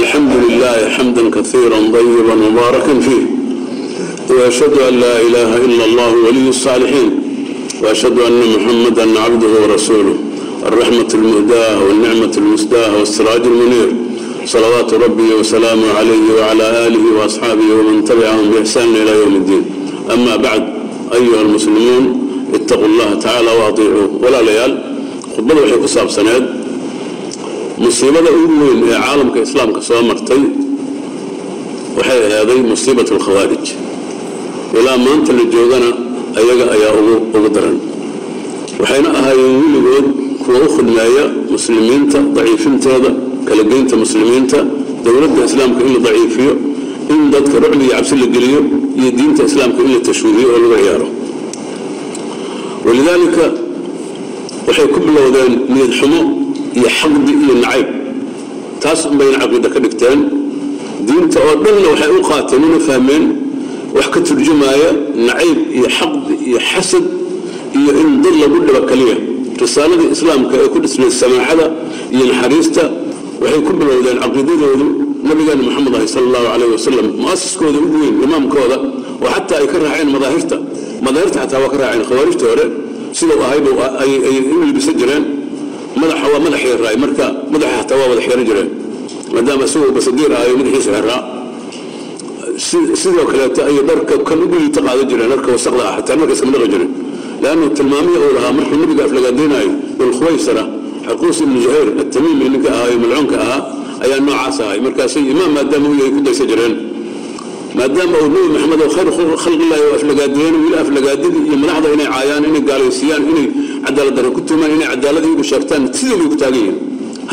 الحمد لله حمدا كثيرا طيبا مباركا فيه وأشهد أن لا إله إلا الله ولي الصالحين وأشهد أن محمدا عبده ورسوله الرحمة المهداة والنعمة المسداة والسراج المنير صلوات ربي وسلامه عليه وعلى آله وأصحابه ومن تبعهم بإحسان إلى يوم الدين أما بعد أيها المسلمون اتقوا الله تعالى وأطيعوه ولا ليال خطبة وحي كساب سند musiibada ugu weyn ee caalamka islaamka soo martay waxay ahaaday musiibat alkhawaarij ilaa maanta la joogana ayaga ayaa ugu daran. Waxayna ahaayeen weligood kuwa u khidmeeya muslimiinta daciifinteeda kalageynta muslimiinta dowladda islaamka in la daciifiyo in dadka rucbi iyo cabsi la geliyo iyo diinta islaamka in la tashwiihiyo oo lagu ciyaaro. Walidaalika waxay ku bilowdeen niyad xumo iyo xaqdi iyo nacayb taas unbayna caqiida ka dhigteen. Diinta oo dhanna waxay u qaateen una fahmeen wax ka turjumaya nacayb iyo xaqdi iyo xasad iyo in dad lagu dhibo kaliya risaaladii islaamka ee ku dhisnayd samaaxada iyo naxariista waxay ku bilowdeen caqiidadoodu. Nabigeena maxamed ahi sala allahu calayh wasalam mu'asiskooda ugu weyn imaamkooda oo xataa ay ka raaceen madaahirta. Madaahirta xataa waa ka raaceen khawaarijta hore. Sidau ahayba ay u libisan jireen madaxa waa madax yaraay marka madaxa xataa waa wada xeero jireen. Maadaama isagoo basadiir ahayo madaxiisa xeraa sidoo kaleeto ayay dharka kan ugu liita qaadan jireen dharka wasaqda ah xataa marka iskama dhaqi jirin. Leannu tilmaamihii uu lahaa markuu nabiga aflagaadaynayo dulkhuwaysara xaquus ibnu zuhayr atamiimi ninka ahaayo malcuunka ahaa ayaa noocaas ahay markaasay imaam maadaama uu yahay ku daysan jireen. Maadaama uu nabi maxamed oo khayr khalqillahi oo aflagaadiyeen wili aflagaadidii iyo madaxda inay caayaan inay gaalaysiiyaan inay cadaalad darro ku tuumaan inay cadaalad iyagu sheegtaan sidii bay ku taagan yihiin.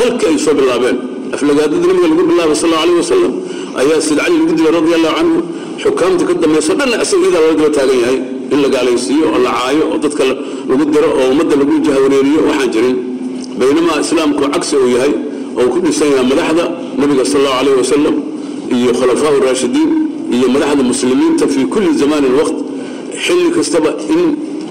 Halkii ay soo bilaabeen aflagaadida nabiga lagu bilaabay sal allahu alayh wasalam ayaa sid cali lagu dilay radi allahu canhu xukaamta ka dambayso dhan asaga iyadaa laga daba taagan yahay. In la gaalaysiiyo oo la caayo oo dadka lagu diro oo ummadda lagu jahawareeriyo waxaan jirin. Baynamaa islaamku cagsi uu yahay oo ku dhisan yahay madaxda nabiga sal allahu alayh wasalam iyo khulafaa raashidiin iyo madaxda muslimiinta fii kulli zamaanin waqt. Xilli kastaba in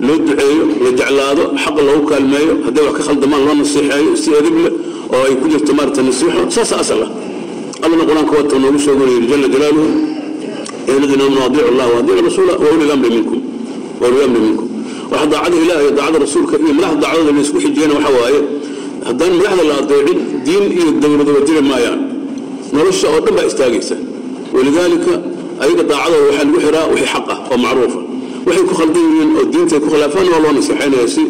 loo duceeyo la jeclaado xaqa loogu kaalmeeyo hadday wax ka khaldamaan loo nasiixeeyo si edib leh oo ay ku jirto maarata nasiixo saasa asal ah allana qur'aanka wata noogu yidhi jala jalaaluhu. Aladiina aamanu adiicu allah waadiicu rasuula wa minkum wa minkum. Waxa daacada ilaah iyo daacada rasuulka iyo madaxda daacadooda la isku xijiyana waxa waaye haddaan madaxda la adeecin diin iyo dowladaba jiri maayaan. Nolosha oo dhan baa istaagaysa. Walidaalika ayaga daacadooda waxaa lagu xiraa wixii xaq ah oo macruufa waxay ku khaldan yihiin oo diinta ay ku khilaafaan waa loo naseexaynaya si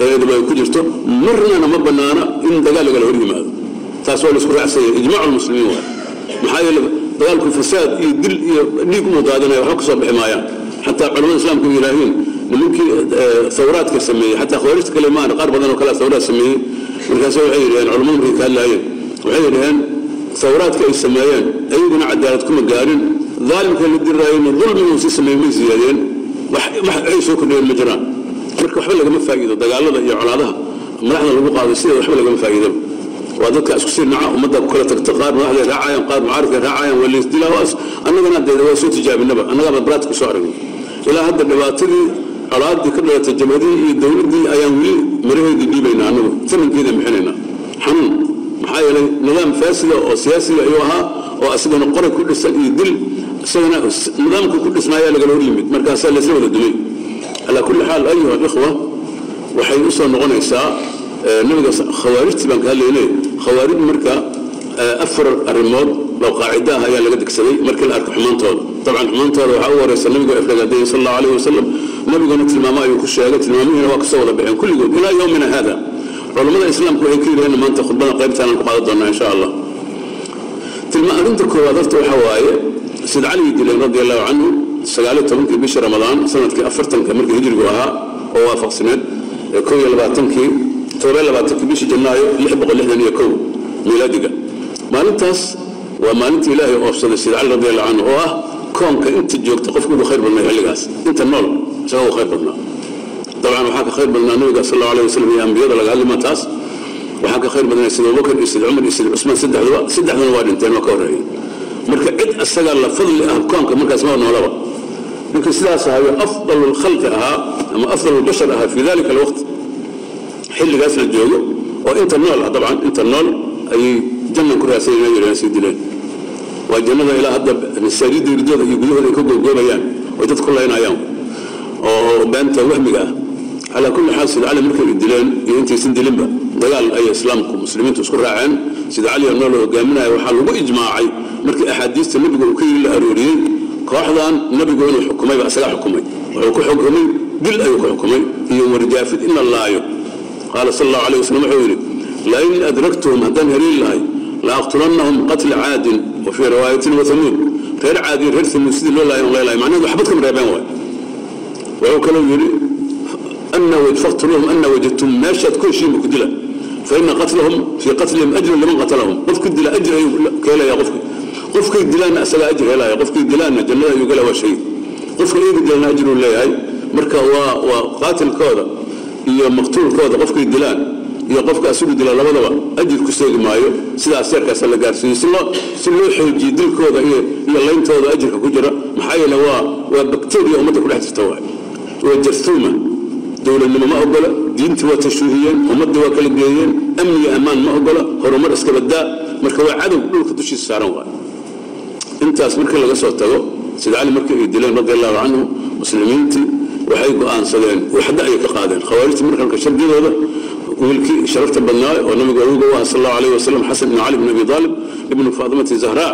eedaba ay ku jirto. Marnana ma bannaana in dagaal lagala hor yimaado. Taas waa la isku raacsanya ijmaacu lmuslimiin waay. Maxaa yeele dagaalku fasaad iyo dil iyo dhiig umu daadinaya waxba ka soo bixi maayaan. Xataa culamada islaamka u yidhaahiin nimankii thawraadka sameeyey xataa khawaarijta kale maana qaar badan oo kale thawraad sameeyey. Markaase waxay yidhaheen culamada markay ka hadlaayeen waxay yidhaheen thawraadka ay sameeyeen ayaguna cadaalad kuma gaarin. Daalimka la diraayeyna dulmigu sii sameeyey may siyaadeen ay soo ma jiraan. Marka waxba lagama faa'iido dagaalada iyo colaadaha madaxda lagu qaado sideeda waxba lagama faa'iidaba waa dadka isku sii naca ummadda ku kala tagta qaar madaxday raacayaan qaar mucaarifkay raacayaan waa laysdilaa annagana dee waa soo tijaabinaba annagaaba baraad ku soo aragnay ilaa hadda dhibaatadii colaadii ka dhalatay jabhadii iyo dowladdii ayaan weli maraheedii dhiibaynaa annagu tamankeeda bixinaynaa xanuun maxaa yeelay nidaam faasida oo siyaasiga ayuu ahaa oo asigana qoray ku dhisan iyo dil isagana nidaamka ku dhisnaayaa lagala hor yimid. Markaasaa laysla wada dumay. Calaa kulli xaal ayuha alikhwa waxay u soo noqonaysaa nabiga khawaarijtii baan ka hadlaynay. Khawaarij marka afar arrimood loo qaacida ah ayaa laga degsaday markii la arko xumaantooda. Dabcan xumaantooda waxaa u horeysa nabiga aflagaadayay sal allahu alayh wasalam nabiguna tilmaamo ayuu ku sheegay tilmaamihiina waa ka soo wada baxeen kulligood ilaa yowmina hada culammada islaamku waxay ka yidhaheen maanta khudbada qaybtaanaan ku qaadan doonaa insha allah. Arrinta koowaad horta waxaa waaye sid cali dileen radi allahu canhu sagaaliyo tobankii bishii ramadaan sannadkii afartanka markii hijrigu ahaa oo waafaqsaneed kow iyo labaatankii todoba labaatankii bishii janaayo lix boqol lixdan iyo kow miilaadiga maalintaas waa maalintii ilaahay oofsaday sid cali radi allahu canhu oo ah koonka inta joogta qofku ugu khayr badnay xilligaas inta nool isaga ugu khayr badnaa. Dabcan waxaa ka khayr badnaa nabiga sal allahu alayh wasalam iyo ambiyada laga hadlima taas waxaa ka khayr badnay sida abubakar iyo sida cumar iyo sida cusmaan saddexduba saddexduna waa dhinteen waa ka horreeyey isaga la fadli ah koonka markaas ma noolaba. Ninkii sidaas ahayo afdal lkhalqi ahaa ama afdal lbashar ahaa fi dalika alwaqt xilligaas la joogo oo inta nool ah dabcan inta nool ayay jannan ku raasayna yidhaheen sii dileen. Waa jannada ilaa hadda masaajidda irdooda iyo gudahooda ay ka googoobayaan oy dad ku laynayaan oo beenta wahmiga ah. Calaa kulli xaal sida cali markay dileen iyo intaysan dilinba dagaal ayay islaamku muslimiintu isku raaceen. Sida cali oo nool hogaaminaya waxaa lagu ijmaacay markii axaadiista nebiga uu ka yiri la arooriyey kooxdan nebigu inuu xukumayba isagaa xukumay. Wuxuu ku xukumay dil ayuu ku xukumay iyo warjaafid in la laayo qaala sal allahu alayh wasalam wuxuu yidhi lain adraktuhum haddaan heliin lahay la aqtulannahum qatla caadin wa fii riwaayatin wathamuud reer caadi reer thamuud sidii loo laayan leelahay macnaheedu waxbad kama reebeen waay. Wuxuu kaloo yidhi faqtuluuhum ana wajadtum meeshaad ku heshiin ku dila qatlahum fii qatlihim ajrun liman qatalahum qofki dila ajr ayuu ka helaya qofki qofkay dilaanna isagaa ajr helaya qofkay dilaanna jannada ayuu gala waa shay qofka iyaga dilana ajruu leeyahay marka waa waa qaatilkooda iyo maqtuulkooda qofkay dilaan iyo qofka asigu dila labadaba ajir ku seegi maayo sidaas yarkaasa la gaarsiiyo si loo si loo xoojiyo dilkooda iyo iyo layntooda ajirka ku jira maxaa yeele waa waa bakteriya ummadda ku dhex jirta waay waa jartuuma dowladnimo ma ogola diintii waa tashuuhiyeen ummaddii waa kala geeyeen amniga ammaan ma ogola horumar iska badaa marka waa cadow dhulka dushiisa saaran waay intaas markii laga soo tago sida cali markii ay dileen radi allahu canhu muslimiintii waxay go'aansadeen waxda ayay ka qaadeen. Khawaarijtii markalka shardidooda wiilkii sharafta badnaa oo nabiga awoga u aha sal allahu alayh wasalam xasan ibn cali bn abi aalib ibnu faatimati zahraa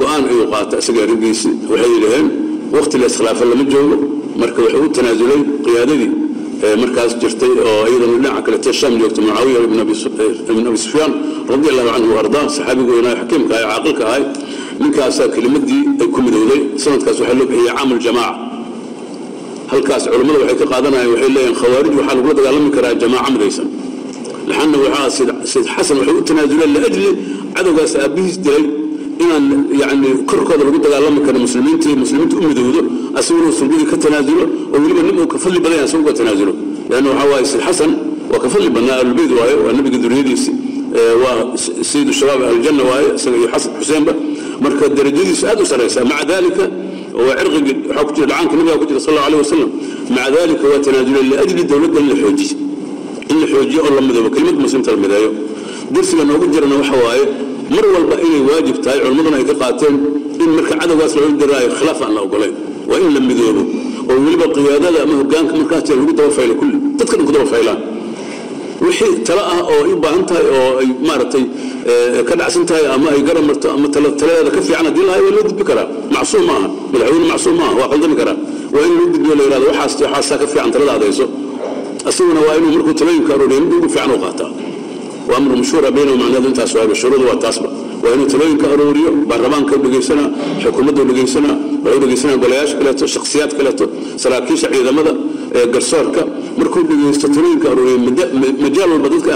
go'aan ayuu qaata isaga arigiisii waxay yidhaheen waqti la iskhilaafa lama joogo marka wuxuu u tanaasulay qiyaadadii markaas jirtay oo iyadana dhinaca kalete shaam joogta mucaawiya ibn abi sufyaan radi allahu canhu ardaa saxaabigu weynaayo xakiimka ahay caaqilka ahay ninkaasaa kelimadii ay ku midowday sanadkaas waxaa loo bixiyey caam aljamaaca halkaas culammada waxay ka qaadanayaan waxay leeyihiin khawaarij waxaa lagula dagaalami karaa jamaaca midaysan. Laxanna waxaa sayd xasan waxay u tanaasuleen liajli cadowgaas aabbihiis dilay inaan yani korkooda lagu dagaalami karo muslimiinta muslimiinta u midowdo asaguna sulbidii ka tanaasulo oo weliba nin uu ka fadli badan yahay asagu ka tanaasulo leanna waxaa waaye sayd xasan waa ka fadli badnaa ahlulbeyd waaye waa nabiga duriyadiisi. Waa sayidu shabaab aljanna waaye isaga iyo xasan xuseenba. Marka darajadiisu aad u saraysa maca dalika waa cirqigi waxaa ku jira dhacaanka nabiga ku jira sal allahu alayh wasalam maca dalika waa tanaasuleen liajli dowladda in la xoojiyo. In la xoojiyo oo la midoobo kelimad muslimta la mideeyo darsiga noogu jirana waxa waaye mar walba inay waajib tahay culimmaduna ay ka qaateen in marka cadowgaas loola diraayo khilaaf aan la ogolayn waa in la midoobo oo weliba qiyaadada ama hogaanka markaas jira lagu dabafaylo kulli. Dadka dhan ku dabafaylaan wixii talo ah oo ay u tahay oo ay maaragtay ka dhacsan tahay ama ay garab marto ama taladeeda ka fiican haddii lahay waa loo gudbi karaa. Macsuum ma aha madaxweyne macsuum ma aha waa qaldami karaa. Waa in loo gudbiyo la yidhahdo waxaas waxaasaa ka fiican talada adayso. Asaguna waa inuu markuu talooyinka arooriyo mid ugu fiican u qaataa waa amru mashhuura baynahum macnaheedu intaas waaba shuruudu waa taasba. Waa inuu talooyinka arooriyo baarlamaanka dhegaysanaa xukuumadda dhegaysanaa wuxuu dhegaysanaa golayaasha kaleeto shakhsiyaad kaleeto saraakiisha ciidamada garsoorka. Markuu dhegaysto talooyinka arooriyo majaal walba dadka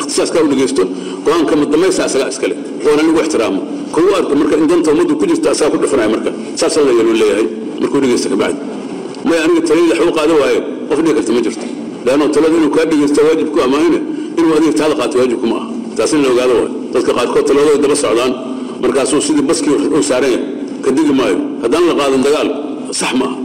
ikhtisaaska u dhegaysto go'aanka madamaysa asagaa iskale waana lagu ixtiraamo. Kugu arko marka in danta ummaddu ku jirta asagaa ku dhifanaya marka. Saas la yeelu leeyahay markuu dhegaysto kabacdi may aniga taladii waxba qaada waayo qof dhigi karta ma jirto. Leanno talada inuu kaa dhegaysta waajib ku amaahine inuu adiga taada qaato waajib kuma aha. Taas in la ogaado waay. Dadka qaarkood taladooda daba socdaan markaasuu sidii baskii uu saaran yahay ka digi maayo. Haddaan la qaadan dagaal sax ma aha.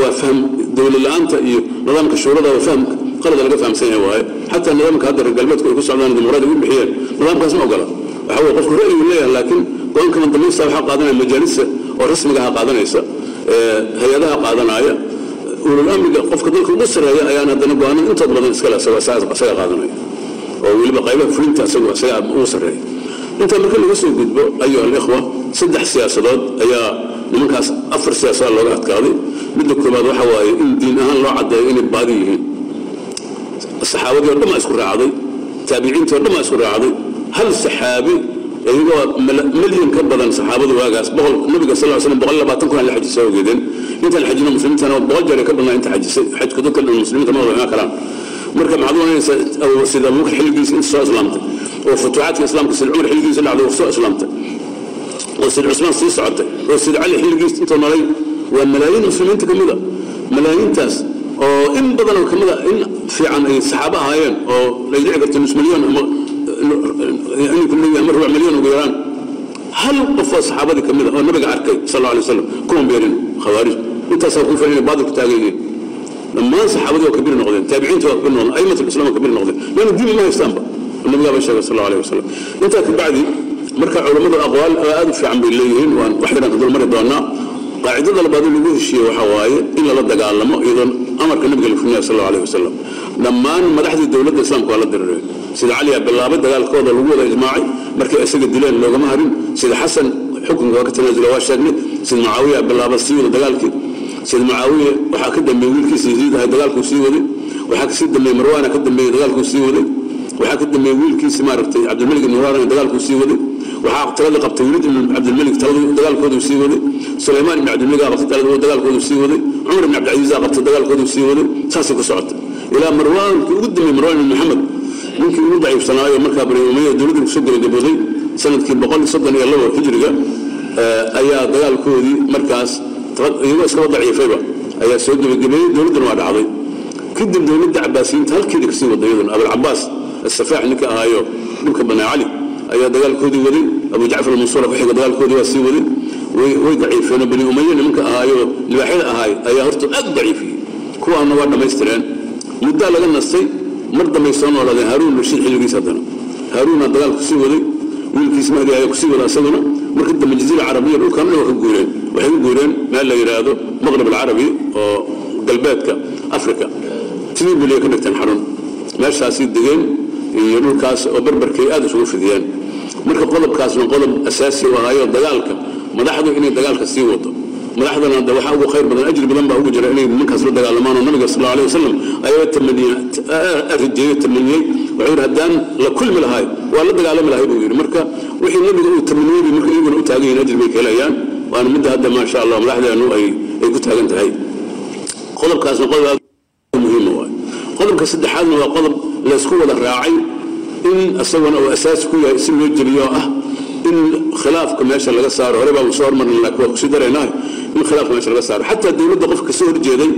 Waa fahm dowlad la'aanta iyo nidaamka shuurada waa fahm qalada laga fahamsan yahay waaye. Xataa nidaamka hadda reer galbeedku ay ku socdaan dimuqraadi u bixiyeen nidaamkaas ma ogola waxa weye qofku ra'yigu leeyahay laakiin go'aanka waxaa qaadanaya majaalisa oo rasmigaha qaadanaysa hay'adaha qaadanaya ulul amriga qofka dalka ugu sarreeya ayaan haddana go'aanada intood badan iskale isaga qaadanaya. Oo weliba qaybaha fulinta isaga ugu sarreeya intaa marka laga soo gudbo ayuha alikhwa saddex siyaasadood ayaa nimankaas afar siyaasadood looga adkaaday. Midda koobaad waxa waaye in diin ahaan loo caddeeyo inay baadi yihiin. Saxaabadii o dhan baa isku raacday. Taabiciintii o dhan baa isku raacday. Hal saxaabi iyagoo milyan ka badan saxaabadu waagaas nabiga sal l slam boqol labaatan kun la xajisay ogeedeen intaan xajino muslimiintana boqol jeer ka badnaa inta xajisay xajku dadka dhan muslimiinta ma wada karaan. Marka maxaad u oranaysaa sida xilligiisa inta soo islaamtay oo futuuxaadka islaamka sida cumar xilligiisa dhacday oo soo islaamtay oo sida cusmaan sii socotay oo sida cali xilligiisa intuu nolay waa malaayiin muslimiinta ka mida. Malaayiintaas oo in badanoo ka mida in fiican ay saxaabo ahaayeen oo lay dhici karto nus milyan ama ama rubuc milyan ugu yaraan. Hal qofoo saxaabadii ka mida oo nabiga arkay sal alla alay wasalam kuwan beerin khawaarij intaasaa ku inay baadil ku taagan yihiin dhammaan saxaabadii waa kabiri noqdeen taabiciinta waa kabiri noqdeen aimat islam waa kabiri noqdeen. Leanna diin ma haystaanba nabigaa bay sheegay sal alla alayh wasalam intaa kabacdi marka culammadu aqwaal aad u fiican bay leeyihiin waan wax yaraan ka dulmari doonaa qaacidada labaad oo lagu heshiiye waxaa waaye in lala dagaalamo iyadoon amarka nabiga la fulinayo sal allahu alayh wasalam dhammaan madaxdii dowladda islaamka waa la diriray sida cali aa bilaabay dagaalkooda lagu wada ijmaacay markay isaga dileen loogama harin. Sida xasan xukunka waa ka tanaasula waa sheegnay. Sida mucaawiya bilaaba sii wada dagaalkii sida mucaawiya waxaa ka dambeeyey wiilkiisa yaziid ahay dagaalkuu sii waday. Waxaa ka sii dambeeyey marwaana ka dambeeyey dagaalkuu sii waday. Waxaa ka dambeeyey wiilkiisi maaragtay cabdilmalik ibn marwan dagaalkuu sii waday. Waxaa talada qabtay weliid ibn cabdilmalik dagaalkooduu sii waday. Sulaymaan ibn cabdilmalik aa qabtay talada dagaalkooduu sii waday. Cumar ibn cabdilcasiis aa qabtay dagaalkooduu sii waday. Saasay ku socotay. Ilaa marwaankii ugu dambeeyey marwaan ibn maxamed ninkii ugu daciifsanaayo markaa bani umayya dowladda ku soo gabagabooday sannadkii boqol soddon iyo labo hijriga ayaa dagaalkoodii markaas iyagoo iskaba daciifayba ayaa soo gebagabeeyey dowladduna waa dhacday. Kadib dowladda cabaasiyiinta halkeeda ka sii wada iyaduna abulcabaas asafaax ninka ahaayo dhulka banaa cali ayaa dagaalkoodii waday. Abu jacfar almansuura ku dagaalkoodii waa sii waday. Way daciifeen bani umaya nimanka ahaayo libaaxyada ahaay ayaa horta aad u daciifiyey. Kuwaana waa dhammaystireen muddaa laga nastay mar dambay noolaadeen haaruun rashiid xilligiis haddana. Haaruuna dagaalku sii waday wiilkiis mahdi ayaa ku sii wada isaguna marka jaziira carabiya dhulkaamna waa ka guureen waxay u guureen meel la yidhaahdo maqrib alcarabi oo galbeedka africa tribul ka dhigteen xarun. Meeshaasay degeen iyo dhulkaas oo barbarkay aad isugu fidiyeen. Marka qodobkaasna qodob asaasi u ahaayo dagaalka madaxdu inay dagaalka sii wado. Madaxdana de waxaa ugu khayr badan ajri badan baa ugu jira inay nimankaas la dagaalamaan oo nabiga sal alay wasalam ayaa rajeeyo tamaniyey wuxuu yidhi haddaan la kulmi lahay waa la dagaalami lahay buu yidhi. Marka wixii nabiga uu tamaniyey bay marka iyaguna u taagan yihiin ajri bay ka helayaan waana midda hadda maasha allah madaxdeenu ay ku taagan tahay. Qodobkaasna qodob muhiima waay qodobka saddexaadna waa qodob laysku wada raacay in isaguna uu asaasi ku yahay si loo jeliyo ah in khilaafka meesha laga saaro. Hore baa soo hormarna waa ku sii daraynaah in khilaafka meesha laga saaro. Xataa dowladda qofka ka soo horjeeday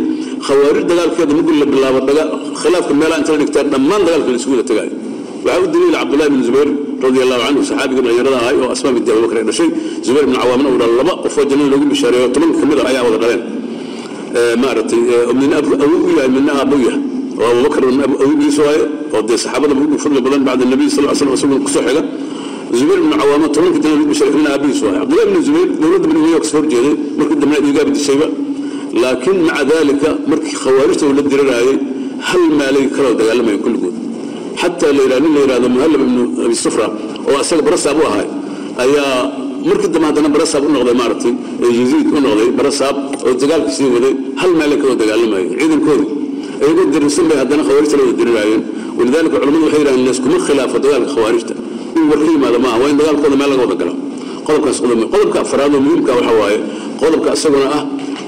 khawaarij dagaalkeeda mugul la bilaabo khilaafka meelaha inta la dhigtaa dhammaan dagaalka la isugu wada tagaayo waxaa u daliila cabdullahi bin zubayr radi allahu canhu saxaabiga dhalinyarada ahay oo asmaa binti abubakar ay dhashay zubayr bin cawaamna uu dhala laba qofoo jannada loogu bishaareeyo tobanka ka mid a ayaa wada dhaleen maaragtay min awow u yahay. Midna aabbow yahay oo abubakar awowgiis waaye oo dee saxaabada ugu fadli badan bacda nabiy sal l slam isaguna ku soo xiga. Zubayr ibn cawaama tobanka jannada lagu bishaareeyo midna aabihiis waaye. Cabdullahi bin zubayr dowladda bani umayya ka soo horjeeday markii dambena dhiigaaba dishayba. Laakiin maca dalika markii khawaarijta uu la diriraayay hal maalay kaloo dagaalamayan kulligood xataa nin la yidhahdo muhallab ibnu abi sufra oo asaga barasaab u ahay ayaa markii dambe haddana barasaab u noqday maaragtay yaziid u noqday barasaab oo dagaalkii sii waday hal maalay kaloo dagaalamayay ciidankoodii. Iyagoo dirirsan bay haddana khawaarijta la wada diriraayeen walidaalika culamadu waxay yidhahdeen layskuma khilaafo dagaalka khawaarijta in war ka yimaado maaha waa in dagaalkooda meel laga wada galo. Qodobkaas qodob qodobka afraad oo muhiimka waxa waaye qodobka isaguna ah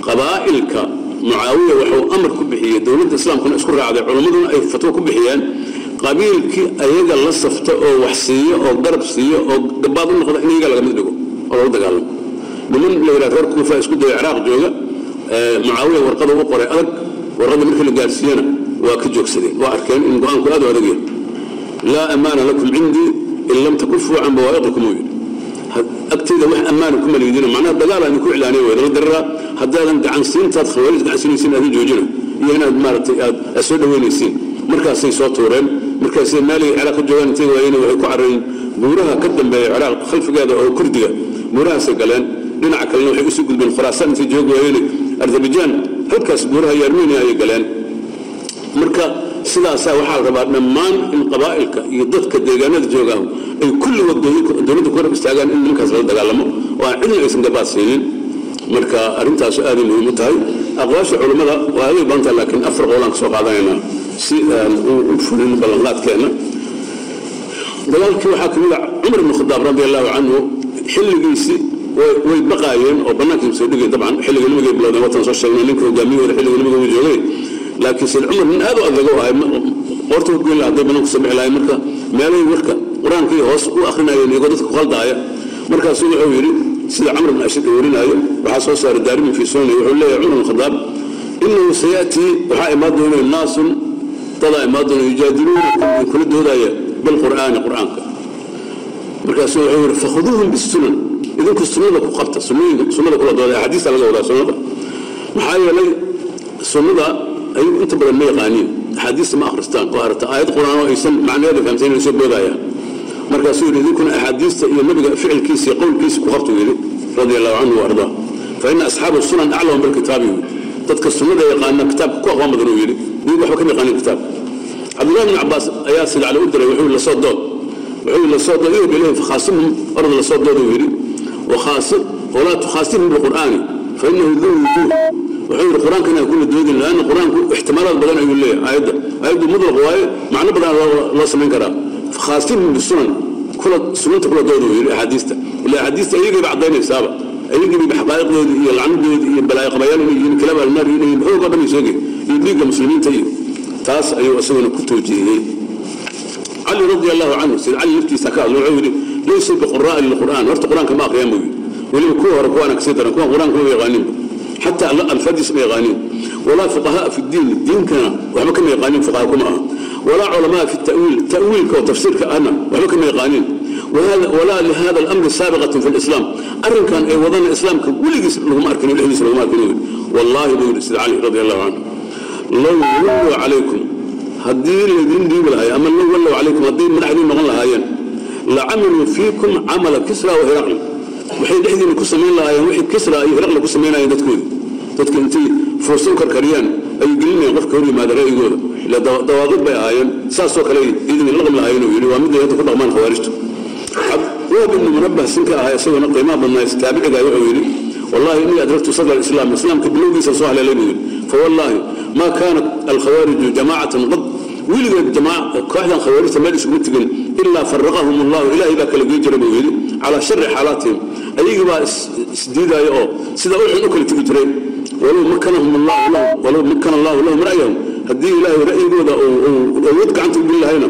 qabaa'ilka mucaawiya wuxuu amar ku bixiyey dowladda islaamkuna isku raacday culammaduna ay fatwo ku bixiyeen qabiilkii ayaga la safta oo wax siiyo oo garab siiyo oo gabaad u noqda in iyaga laga mid dhigo oo lala dagaalamo. Niman la yidhaha reer kuufa isku daya ciraaq jooga mucaawiya warqada u qoray adag warqadda markii la gaarsiiyena waa ka joogsadeen waa arkeen in go'aanku aad u adag yahay. Laa amaana lakum cindii in lam takufuu can bawaa'iqikum uu yidhi. Agtayda wax ammaana kuma liidina macnaha dagaal aan ku iclaaniya way lala diriraa haddaadan gacansiintaad khawaarij gacansiinaysiin aadin joojina iyo inaad maaragtay aad soo dhaweynaysiin markaasay soo tuureen markaasay maaliga ciraaq ka joogaan intay waayeen waxay ku carareen buuraha ka dambeeya ciraaq khalfigeeda oo kurdiga. Buurahaasay galeen dhinaca kalena waxay u sii gudbeen khuraasaan intay joogi waayeen. Azerbaijan halkaas buuraha iyo armenia ayay galeen. Marka sidaasaa waxaa la rabaa dhammaan in qabaa'ilka iyo dadka deegaanada joogaan ay kulligood dowladda ku garab istaagaan in nimankaas lala dagaalamo. Oo aan cidna aysan gabaad marka arrintaasu aaday muhiim u tahay. Aqwaasha culammada waa aday badan tahay laakiin afar qowlaan ka soo si aan u fulin ballanqaadkeenna. Dagaalkii waxaa ka mid a cumar ibn khadaab radi allahu canhu xilligiisii way baqaayeen oo bannaankii soo dhigay dabcan xilliga nabigay bilowdeen watan soo sheegnay ninka hogaamiyahooda xilliga nabiga uu joogay. Laakiin sayid cumar nin aad u adag u ahay qoorta ku goyn lahaa hadday bannaanku soo bixi lahayn marka meelay warka qur'aankii hoos u akrinayeen iyagoo dadka ku khaldaaya markaasuu wuxuu yidhi sida camr bn ashid uu warinaayo waxaa soo saaray daarimin fii sunani wuxuu leeyahay cumar bn khadaab inahu sayatii waxaa imaan doona naasun dadaa imaan doona yujaadiluuna kula doodaya bilqur'aani qur'aanka markaasuu wuxuu yidhi fakhuduuhum bisunan idinku sunnada ku qabta sunnada kula dooda axaadiista laga wadaa sunnada. Maxaa yeelay sunnada ayagu inta badan ma yaqaaniin. Axaadiista ma akhristaan. Oo aragta aayad qur'aan oo aysan macnaheeda fahamsayn inay soo boodayaan. Markaasuu yidhi idinkuna axaadiista iyo nabiga ficilkiisa iyo qowlkiisa ku qabtuu yidhi radia allahu canhu waardaa fa ina asxaaba sunan aclamu bilkitaabi yidhi. Dadka sunnada yaqaana kitaabka ku aqoon badan uu yidhi did waxba kama yaqaanin kitaabka cabdullahi bin cabaas ayaa sida cali u diray wuxuu la soo dood. Wuxuu la soo dood ihb ilayhim fakhaasimhum orad la soo dood uu yidhi. Wakhaasir walaa tukhaasimhum bilqur'aani fa inahu duu wujuuh wuxuu yidhi qur'aankana kula doodin laanna qur'aanku ixtimaalaad badan ayuu leeyahay aayadda aayaddu mutlaq waaye macno badan loo samayn karaa. Fakhaasimhum bisunan kula sunanta kula dooda uu yidhi axaadiista. Ila axaadiista iyagayba caddaynaysaaba. Ayagiiba xaqaa'iqdoodii iyo lacnadoodii iyo balaayo qabayaal inay yihiin kilaab alnaar inay yihiin xoog oo dhan ay iyo dhiigga muslimiinta iyo taas ayuu isaguna ku toojiyey cali radi allahu canhu sida cali laftiisa ka hadlo wuxuu yidhi laysa biquraa'i lilqur'aan horta qur'aanka ma aqriyaan buu yidhi. Weliba kuwa hore kuwaana ka sii daran kuwan qur'aanka ma yaqaaninba xataa alfadiis ma yaqaanin walaa fuqahaa fi diin diinkana waxba kama yaqaanin fuqaha kuma aha. Walaa culamaa fi tawiil tawiilka oo tafsiirka ahna waxba kama yaqaanin walaa lihada alamri saabiqatun fi lislaam arrinkan ay wadana islaamka weligiis laguma arkin dhexdiisa laguma arkin wallaahi buu yidhi sida cali radi allahu canhu low wallow calaykum haddii laydin dhiibi lahaay ama low wallow calaykum haddii madaxdiin noqon lahaayeen la camiluu fiikum camala kisra wa hiraqli waxay dhexdiina ku samayn lahaayeen wixii kisra iyo hiraqli ku samaynayeen dadkoodii dadka intay fursa u karkariyaan ay gelinayeen qofka hor yimaada ra'yigooda. Ila dawaaqid bay ahaayeen. Saasoo kale idin laqmi lahaayeen uu yidhi waa mid ay hadda ku dhaqmaan khawaarijtu wahab ibnu munabbah sinka ahaa isaguna qiimaha badnaa taabiciga wuxuu yidhi wallahi inii adraktu sadra alislaam islaamka bilowgiisa soo haleelay buu yidhi. Fawallaahi ma kaanat alkhawaariju jamaacatan qad weligeed kooxdan khawaarijta meel isuguma tegin ilaa faraqahum allahu ilaahay baa kala gey jira yidhi calaa shari xaalaatihim. Ayagii baa isdiidaya oo sida uxun u kala tegi jiray walow makana allahu lahum ra'yahum. Haddii ilaahay ra'yigooda uu awood gacanta u geli lahayna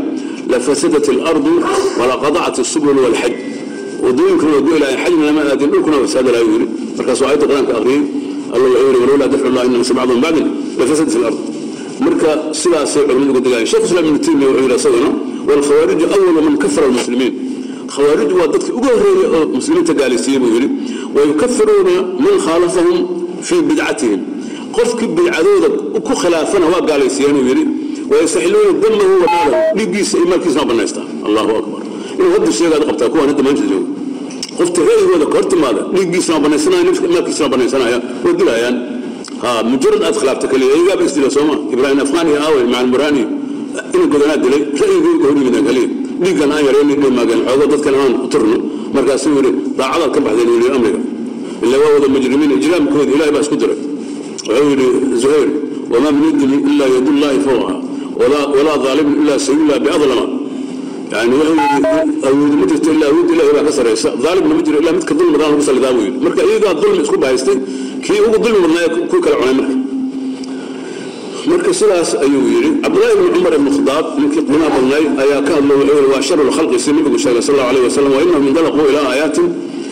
lafasadat alardu walaqadacat asubul walxaj wadooyinkuna waa goy lahayn xajna lama aadin dhulkuna waa fasaada laha yidhi. Markaasuu aayadda qur'aanka aqriyey allah wuxuu yidhi walowlaa dafcu llahi nasa bacdahum bacdan lafasadat alard marka sidaasay culimadu uga degaayeen sheekh islam ibnu taymiya wuxuu yidhi asaguna walkhawaariju awalu man kafara almuslimiin. Khawaariju waa dadka ugu horreeyey oo muslimiinta gaalaysiiyey buu yidhi. Wayukafiruuna man khaalafahum fii bidcatihim. Qofkii bidcadooda ku khilaafana waa gaalaysiiyeen uu yidhi. Wayastaxiluuna damahu wa maalahu dhiiggiisa iyo maalkiisa waa banaystaa allahu akbar. Inuu hadda sheegaad qabtaa kuwaan hadda maanta jooga. Qofta ra'yigooda ka hor timaada dhiiggiisana waa banaysanaya maalkiisana waa banaysanaya waa dilayaan mujarad aad khilaafta kaliya iyagaaba isdila sooma. Ibraahim afqaan iyo aawey macal muraani inuu godanaa dilay ra'yigooda hor yimidaan kaliya. Dhiiggan aan yaraynin dhimaageen xoogo dadkan aan u turno. Markaasuu yidhi daacadaad ka baxdeen weli amriga. Ila waa wada mujrimiin ijraamkooda ilahay baa isku diray. Wuxuu yidhi zuhayr wamaa min yudni ilaa yadullaahi fawqa. Walaa daalimin ilaa sayulla biadlama yani awoodi ma jirto ilaa awood ilahi baa ka saraysa daalimna ma jiro ilaa midka dulmi badan lagu salidaa buu yidhi. Marka iyagaa dulmi isku bahaystay kii ugu dulmi badnaa ku kala cunay marka. Marka sidaas ayuu yidhi cabdullahi ibni cumar ibni khadaab ninkii qiimaha badnay ayaa ka hadlo wuxuu yidhi waa sharu lkhalqi si nabigu sheegay sal allahu alayh wasalam wa innahum indalaquu ilaa aayaatin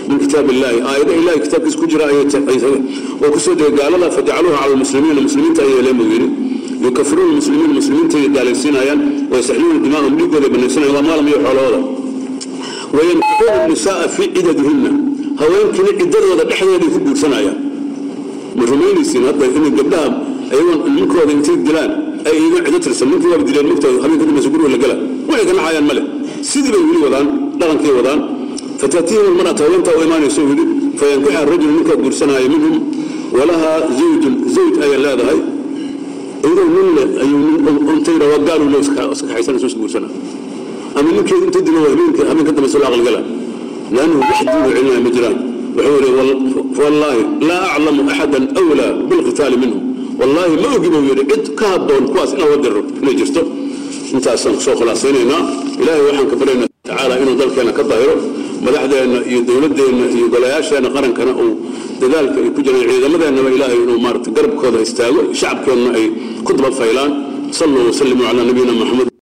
min kitaab illahi aayada ilahi kitaabkiisa ku jira oo ku soo degay gaalada fajacaluuha cala lmuslimiina muslimiinta ay yeeleen buu yidhi yukafiruna muslimiin muslimiintay gaalaysiinayaan wayasaxluuna dimaahum dhiigooda banaysanayaan waa maalamiyo xoolahooda wayankiuuna nisaaa fii cidadihinna haweenkiina ciddadooda dhexdeeday ku guursanayaan ma rumaynaysiin hadda inay gabdhaha ayagoon ninkooda intay dilaan ay iyagoon cido tirsan ninkii dileen mugtooda habeenka dambaysa guriga la gala waxay ka male sidii bay weli wadaan dhaqankii wadaan fatatiihim almar'ata haweentaa u imaanayso yidhi fayankixa rajulu ninkaa guursanaya minhum walahaa zawjun zawj ayay leedahay منك قرسنا منهم ولها زوج زوج أي لا هاي إذا من أي من أنتير وقالوا له سك حيسان سوس قرسنا أما منك أنت دلوا منك أما كنت مسؤول عقل قلا لأنه واحد دون علم مجران وحوري والله لا أعلم أحدا أولى بالقتال منه والله ما أجيبه يري عد كهبون كواس إنه ودره نجرته انت أصلا سوق خلاصيننا إلهي وحن كبرنا تعالى إنه ذلك كظاهره madaxdeenna iyo dowladeenna iyo golayaasheenna qarankana uu dadaalka ay ku jiraan ciidamadeennaba ilaahay inuu maarata garabkooda istaago shacabkeedna ay ku daba faylaan. Saluu wasallimuu calaa nabiyina maxamed